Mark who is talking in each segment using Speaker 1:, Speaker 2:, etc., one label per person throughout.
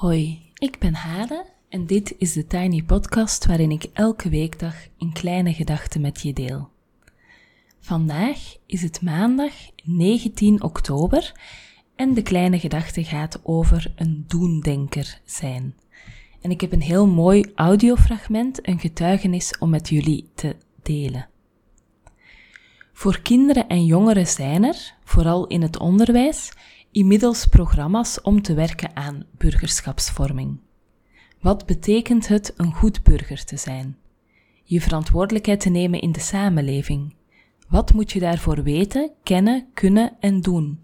Speaker 1: Hoi, ik ben Hade en dit is de Tiny Podcast waarin ik elke weekdag een kleine gedachte met je deel. Vandaag is het maandag 19 oktober en de kleine gedachte gaat over een doendenker zijn. En ik heb een heel mooi audiofragment, een getuigenis om met jullie te delen. Voor kinderen en jongeren zijn er, vooral in het onderwijs, inmiddels programma's om te werken aan burgerschapsvorming. Wat betekent het een goed burger te zijn? Je verantwoordelijkheid te nemen in de samenleving. Wat moet je daarvoor weten, kennen, kunnen en doen?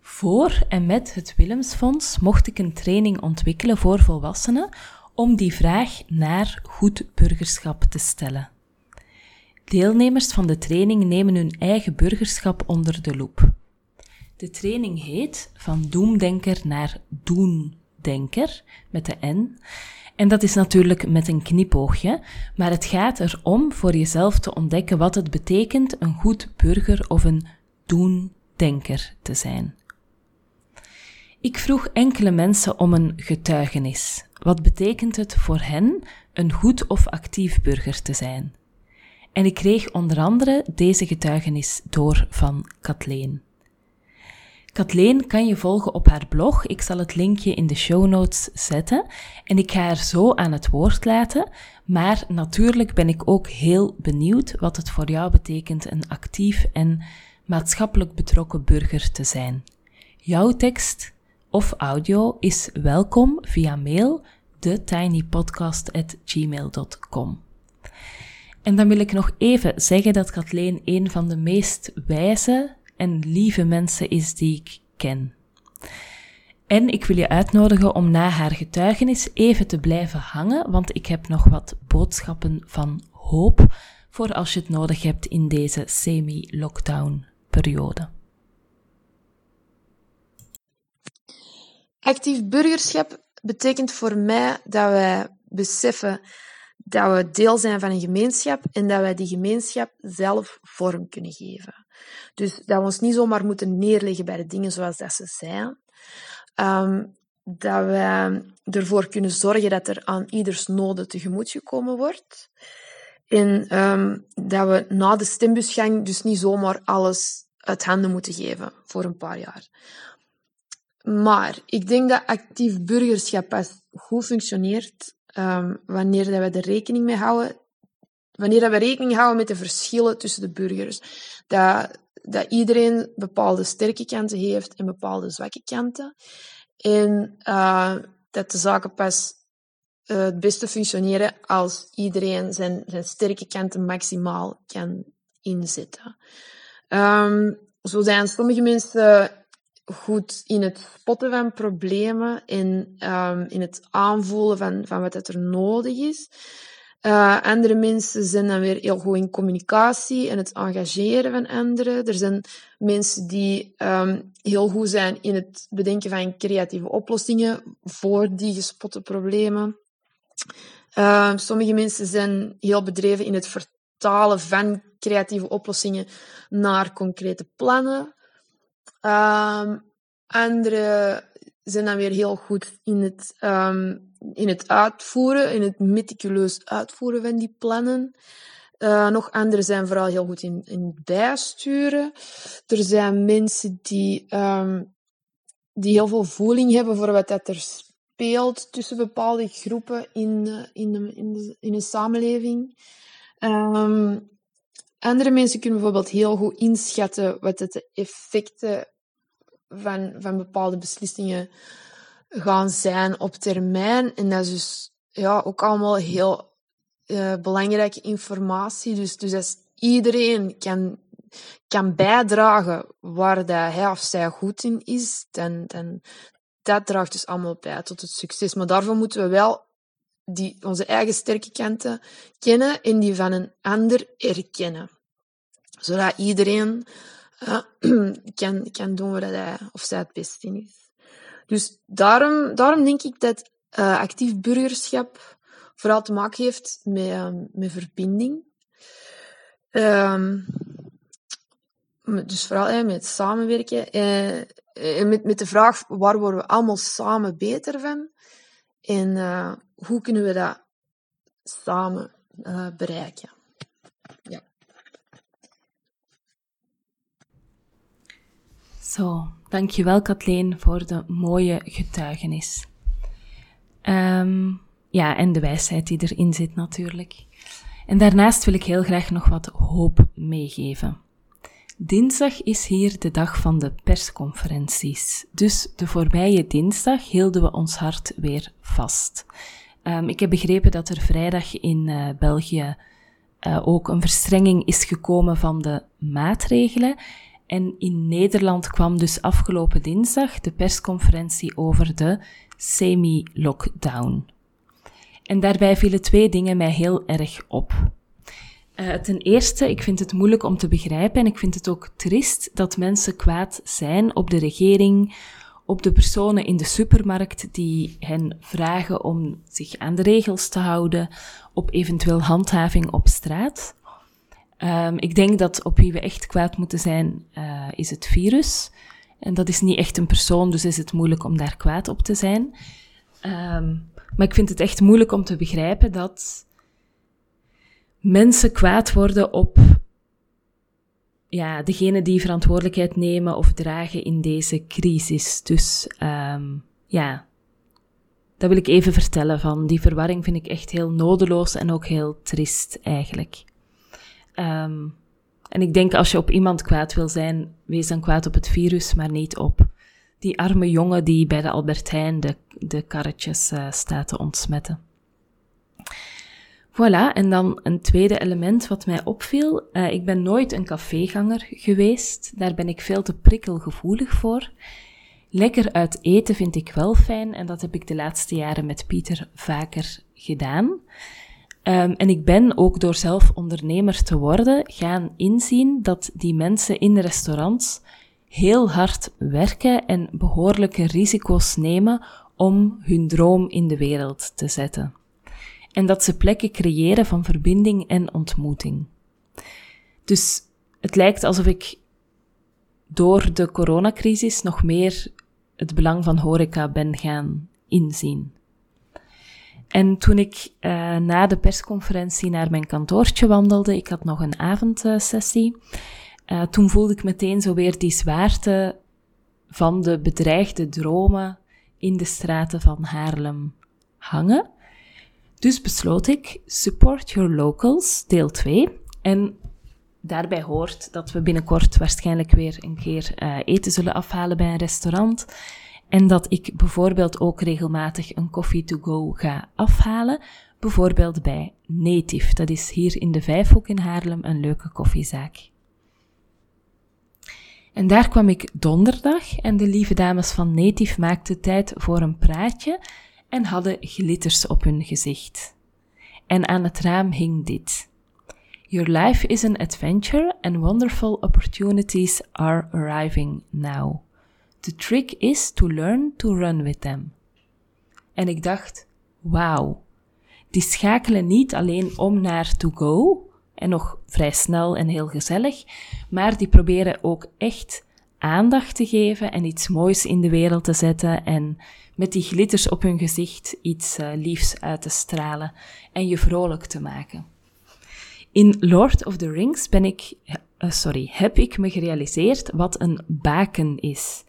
Speaker 1: Voor en met het Willemsfonds mocht ik een training ontwikkelen voor volwassenen om die vraag naar goed burgerschap te stellen. Deelnemers van de training nemen hun eigen burgerschap onder de loep. De training heet Van Doemdenker naar Doendenker, met de N. En dat is natuurlijk met een knipoogje, maar het gaat erom voor jezelf te ontdekken wat het betekent een goed burger of een doendenker te zijn. Ik vroeg enkele mensen om een getuigenis. Wat betekent het voor hen een goed of actief burger te zijn? En ik kreeg onder andere deze getuigenis door van Kathleen. Kathleen kan je volgen op haar blog. Ik zal het linkje in de show notes zetten. En ik ga haar zo aan het woord laten. Maar natuurlijk ben ik ook heel benieuwd wat het voor jou betekent een actief en maatschappelijk betrokken burger te zijn. Jouw tekst of audio is welkom via mail thetinypodcast.gmail.com. En dan wil ik nog even zeggen dat Kathleen een van de meest wijze en lieve mensen is die ik ken. En ik wil je uitnodigen om na haar getuigenis even te blijven hangen, want ik heb nog wat boodschappen van hoop voor als je het nodig hebt in deze semi-lockdown periode.
Speaker 2: Actief burgerschap betekent voor mij dat wij beseffen dat we deel zijn van een gemeenschap en dat wij die gemeenschap zelf vorm kunnen geven. Dus dat we ons niet zomaar moeten neerleggen bij de dingen zoals dat ze zijn. Um, dat we ervoor kunnen zorgen dat er aan ieders noden tegemoet gekomen wordt. En um, dat we na de stembusgang dus niet zomaar alles uit handen moeten geven voor een paar jaar. Maar ik denk dat actief burgerschap pas goed functioneert um, wanneer dat we er rekening mee houden wanneer we rekening houden met de verschillen tussen de burgers. Dat, dat iedereen bepaalde sterke kanten heeft en bepaalde zwakke kanten. En uh, dat de zaken pas uh, het beste functioneren als iedereen zijn, zijn sterke kanten maximaal kan inzetten. Um, zo zijn sommige mensen goed in het spotten van problemen en um, in het aanvoelen van, van wat er nodig is. Uh, andere mensen zijn dan weer heel goed in communicatie en het engageren van anderen. Er zijn mensen die um, heel goed zijn in het bedenken van creatieve oplossingen voor die gespotte problemen. Uh, sommige mensen zijn heel bedreven in het vertalen van creatieve oplossingen naar concrete plannen. Uh, andere zijn dan weer heel goed in het in het uitvoeren, in het meticuleus uitvoeren van die plannen. Uh, nog anderen zijn vooral heel goed in, in bijsturen. Er zijn mensen die, um, die heel veel voeling hebben voor wat dat er speelt tussen bepaalde groepen in, uh, in, de, in, de, in een samenleving. Um, andere mensen kunnen bijvoorbeeld heel goed inschatten wat de effecten van, van bepaalde beslissingen gaan zijn op termijn. En dat is dus ja, ook allemaal heel uh, belangrijke informatie. Dus, dus als iedereen kan, kan bijdragen waar dat hij of zij goed in is, dan, dan dat draagt dus allemaal bij tot het succes. Maar daarvoor moeten we wel die, onze eigen sterke kanten kennen en die van een ander erkennen. Zodat iedereen uh, kan, kan doen wat hij of zij het beste in is. Dus daarom, daarom denk ik dat uh, actief burgerschap vooral te maken heeft met, um, met verbinding. Um, dus vooral met samenwerken. En met, met de vraag, waar worden we allemaal samen beter van? En hoe kunnen we dat samen bereiken?
Speaker 1: Zo, dankjewel Kathleen voor de mooie getuigenis. Um, ja, en de wijsheid die erin zit natuurlijk. En daarnaast wil ik heel graag nog wat hoop meegeven. Dinsdag is hier de dag van de persconferenties. Dus de voorbije dinsdag hielden we ons hart weer vast. Um, ik heb begrepen dat er vrijdag in uh, België uh, ook een verstrenging is gekomen van de maatregelen. En in Nederland kwam dus afgelopen dinsdag de persconferentie over de semi-lockdown. En daarbij vielen twee dingen mij heel erg op. Uh, ten eerste, ik vind het moeilijk om te begrijpen en ik vind het ook trist dat mensen kwaad zijn op de regering, op de personen in de supermarkt die hen vragen om zich aan de regels te houden, op eventueel handhaving op straat. Um, ik denk dat op wie we echt kwaad moeten zijn, uh, is het virus. En dat is niet echt een persoon, dus is het moeilijk om daar kwaad op te zijn. Um, maar ik vind het echt moeilijk om te begrijpen dat mensen kwaad worden op ja, degene die verantwoordelijkheid nemen of dragen in deze crisis. Dus um, ja, dat wil ik even vertellen van. Die verwarring vind ik echt heel nodeloos en ook heel trist eigenlijk. Um, en ik denk als je op iemand kwaad wil zijn, wees dan kwaad op het virus, maar niet op die arme jongen die bij de Albertijn de, de karretjes uh, staat te ontsmetten. Voilà, en dan een tweede element wat mij opviel. Uh, ik ben nooit een caféganger geweest. Daar ben ik veel te prikkelgevoelig voor. Lekker uit eten vind ik wel fijn en dat heb ik de laatste jaren met Pieter vaker gedaan. Um, en ik ben ook door zelf ondernemer te worden gaan inzien dat die mensen in restaurants heel hard werken en behoorlijke risico's nemen om hun droom in de wereld te zetten. En dat ze plekken creëren van verbinding en ontmoeting. Dus het lijkt alsof ik door de coronacrisis nog meer het belang van horeca ben gaan inzien. En toen ik uh, na de persconferentie naar mijn kantoortje wandelde, ik had nog een avondsessie, uh, toen voelde ik meteen zo weer die zwaarte van de bedreigde dromen in de straten van Haarlem hangen. Dus besloot ik Support Your Locals, deel 2. En daarbij hoort dat we binnenkort waarschijnlijk weer een keer uh, eten zullen afhalen bij een restaurant. En dat ik bijvoorbeeld ook regelmatig een coffee to go ga afhalen. Bijvoorbeeld bij Native. Dat is hier in de Vijfhoek in Haarlem een leuke koffiezaak. En daar kwam ik donderdag en de lieve dames van Native maakten tijd voor een praatje en hadden glitters op hun gezicht. En aan het raam hing dit. Your life is an adventure and wonderful opportunities are arriving now. The trick is to learn to run with them. En ik dacht, wauw, die schakelen niet alleen om naar to go, en nog vrij snel en heel gezellig, maar die proberen ook echt aandacht te geven en iets moois in de wereld te zetten en met die glitters op hun gezicht iets uh, liefs uit te stralen en je vrolijk te maken. In Lord of the Rings ben ik, uh, sorry, heb ik me gerealiseerd wat een baken is.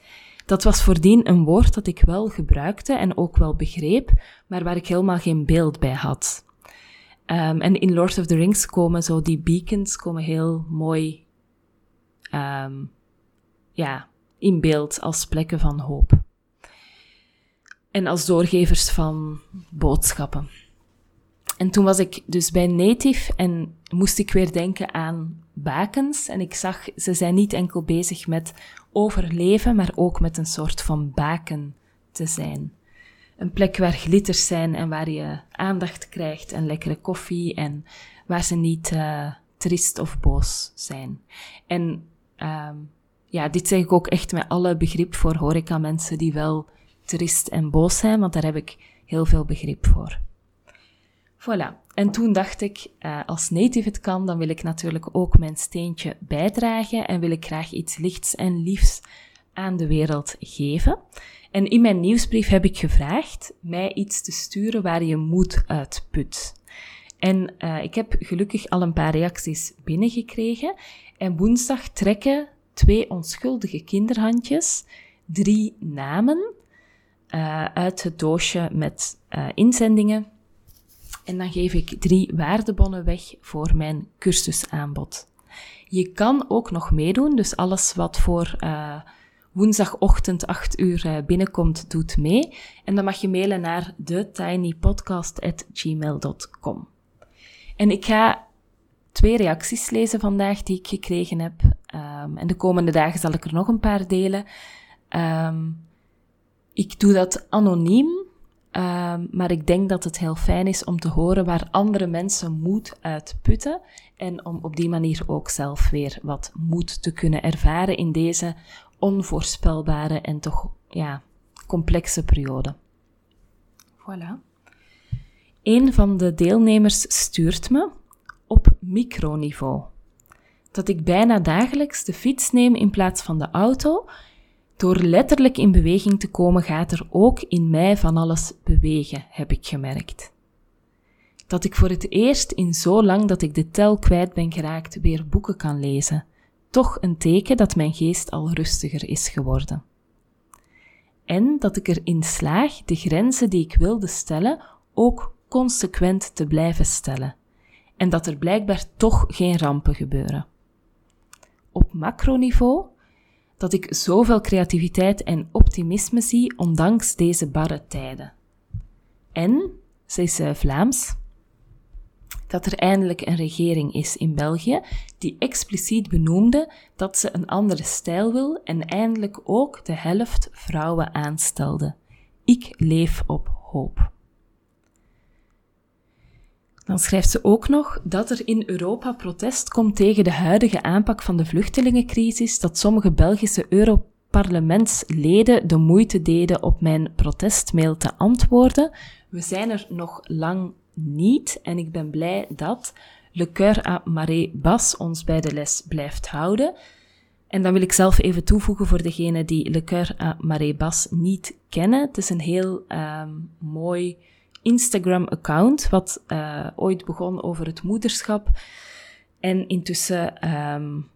Speaker 1: Dat was voordien een woord dat ik wel gebruikte en ook wel begreep, maar waar ik helemaal geen beeld bij had. Um, en in Lord of the Rings komen zo die beacons komen heel mooi um, ja, in beeld als plekken van hoop. En als doorgevers van boodschappen. En toen was ik dus bij Native en moest ik weer denken aan bakens. En ik zag, ze zijn niet enkel bezig met overleven, maar ook met een soort van baken te zijn. Een plek waar glitters zijn en waar je aandacht krijgt en lekkere koffie en waar ze niet uh, trist of boos zijn. En um, ja, dit zeg ik ook echt met alle begrip voor horeca mensen die wel trist en boos zijn, want daar heb ik heel veel begrip voor. Voilà. En toen dacht ik, uh, als native het kan, dan wil ik natuurlijk ook mijn steentje bijdragen en wil ik graag iets lichts en liefs aan de wereld geven. En in mijn nieuwsbrief heb ik gevraagd mij iets te sturen waar je moed uitput. En uh, ik heb gelukkig al een paar reacties binnengekregen. En woensdag trekken twee onschuldige kinderhandjes drie namen uh, uit het doosje met uh, inzendingen. En dan geef ik drie waardebonnen weg voor mijn cursusaanbod. Je kan ook nog meedoen, dus alles wat voor uh, woensdagochtend 8 uur binnenkomt, doet mee. En dan mag je mailen naar thetinypodcast.gmail.com. En ik ga twee reacties lezen vandaag die ik gekregen heb. Um, en de komende dagen zal ik er nog een paar delen. Um, ik doe dat anoniem, um, maar ik denk dat het heel fijn is om te horen waar andere mensen moed uit putten en om op die manier ook zelf weer wat moed te kunnen ervaren in deze onvoorspelbare en toch ja, complexe periode. Voilà. Een van de deelnemers stuurt me op microniveau dat ik bijna dagelijks de fiets neem in plaats van de auto. Door letterlijk in beweging te komen gaat er ook in mij van alles bewegen, heb ik gemerkt. Dat ik voor het eerst in zo lang dat ik de tel kwijt ben geraakt weer boeken kan lezen. Toch een teken dat mijn geest al rustiger is geworden. En dat ik erin slaag de grenzen die ik wilde stellen ook consequent te blijven stellen. En dat er blijkbaar toch geen rampen gebeuren op macroniveau dat ik zoveel creativiteit en optimisme zie ondanks deze barre tijden. En, ze uh, Vlaams, dat er eindelijk een regering is in België die expliciet benoemde dat ze een andere stijl wil en eindelijk ook de helft vrouwen aanstelde. Ik leef op hoop. Dan schrijft ze ook nog dat er in Europa protest komt tegen de huidige aanpak van de vluchtelingencrisis, dat sommige Belgische Europarlementsleden de moeite deden op mijn protestmail te antwoorden. We zijn er nog lang niet en ik ben blij dat Le Coeur à Marée Bas ons bij de les blijft houden. En dan wil ik zelf even toevoegen voor degenen die Le Coeur à Marée Bas niet kennen. Het is een heel um, mooi Instagram-account, wat uh, ooit begon over het moederschap. En intussen, um,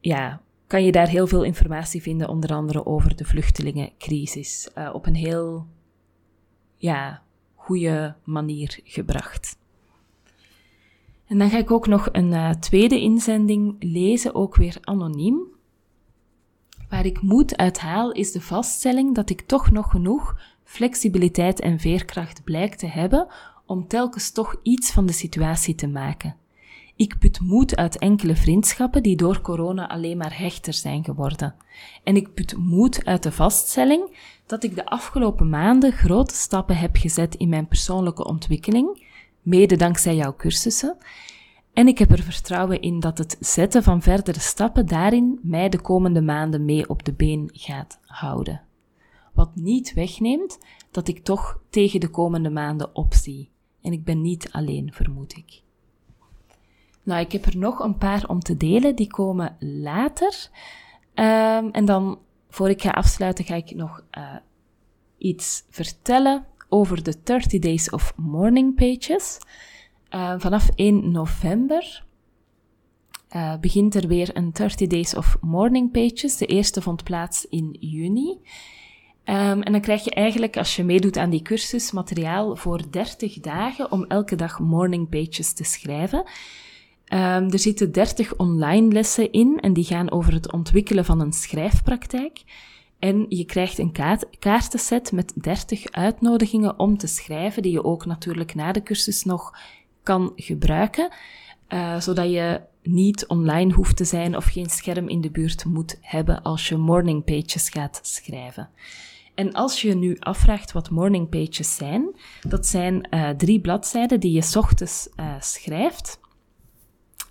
Speaker 1: ja, kan je daar heel veel informatie vinden, onder andere over de vluchtelingencrisis, uh, op een heel, ja, goede manier gebracht. En dan ga ik ook nog een uh, tweede inzending lezen, ook weer anoniem. Waar ik moed uit haal is de vaststelling dat ik toch nog genoeg flexibiliteit en veerkracht blijkt te hebben om telkens toch iets van de situatie te maken. Ik put moed uit enkele vriendschappen die door corona alleen maar hechter zijn geworden. En ik put moed uit de vaststelling dat ik de afgelopen maanden grote stappen heb gezet in mijn persoonlijke ontwikkeling, mede dankzij jouw cursussen. En ik heb er vertrouwen in dat het zetten van verdere stappen daarin mij de komende maanden mee op de been gaat houden wat niet wegneemt dat ik toch tegen de komende maanden opzie. En ik ben niet alleen, vermoed ik. Nou, ik heb er nog een paar om te delen, die komen later. Um, en dan, voor ik ga afsluiten, ga ik nog uh, iets vertellen over de 30 Days of Morning Pages. Uh, vanaf 1 november uh, begint er weer een 30 Days of Morning Pages. De eerste vond plaats in juni. Um, en dan krijg je eigenlijk, als je meedoet aan die cursus, materiaal voor 30 dagen om elke dag morning pages te schrijven. Um, er zitten 30 online lessen in en die gaan over het ontwikkelen van een schrijfpraktijk. En je krijgt een kaart, kaartenset met 30 uitnodigingen om te schrijven, die je ook natuurlijk na de cursus nog kan gebruiken, uh, zodat je niet online hoeft te zijn of geen scherm in de buurt moet hebben als je morning pages gaat schrijven. En als je nu afvraagt wat morning pages zijn, dat zijn uh, drie bladzijden die je ochtends uh, schrijft.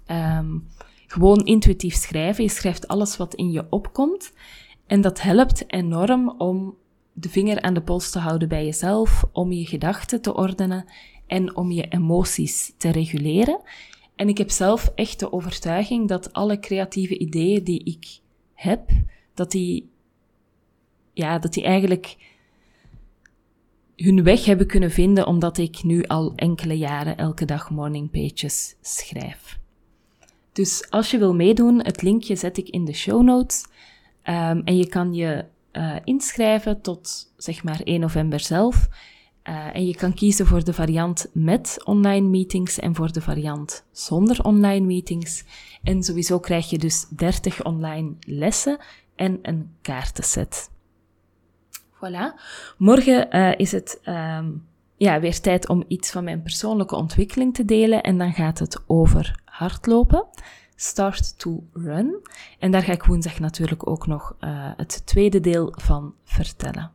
Speaker 1: Um, gewoon intuïtief schrijven. Je schrijft alles wat in je opkomt. En dat helpt enorm om de vinger aan de pols te houden bij jezelf, om je gedachten te ordenen en om je emoties te reguleren. En ik heb zelf echt de overtuiging dat alle creatieve ideeën die ik heb, dat die, ja, dat die eigenlijk hun weg hebben kunnen vinden omdat ik nu al enkele jaren elke dag morning pages schrijf. Dus als je wil meedoen, het linkje zet ik in de show notes. Um, en je kan je uh, inschrijven tot zeg maar 1 november zelf. Uh, en je kan kiezen voor de variant met online meetings en voor de variant zonder online meetings. En sowieso krijg je dus 30 online lessen en een kaartenset. Voilà. Morgen uh, is het um, ja, weer tijd om iets van mijn persoonlijke ontwikkeling te delen. En dan gaat het over hardlopen. Start to Run. En daar ga ik woensdag natuurlijk ook nog uh, het tweede deel van vertellen.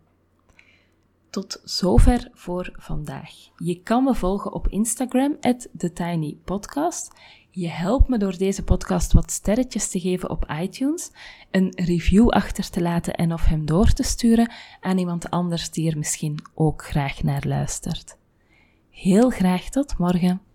Speaker 1: Tot zover voor vandaag. Je kan me volgen op Instagram, TheTinyPodcast. Je helpt me door deze podcast wat sterretjes te geven op iTunes, een review achter te laten en of hem door te sturen aan iemand anders die er misschien ook graag naar luistert. Heel graag tot morgen.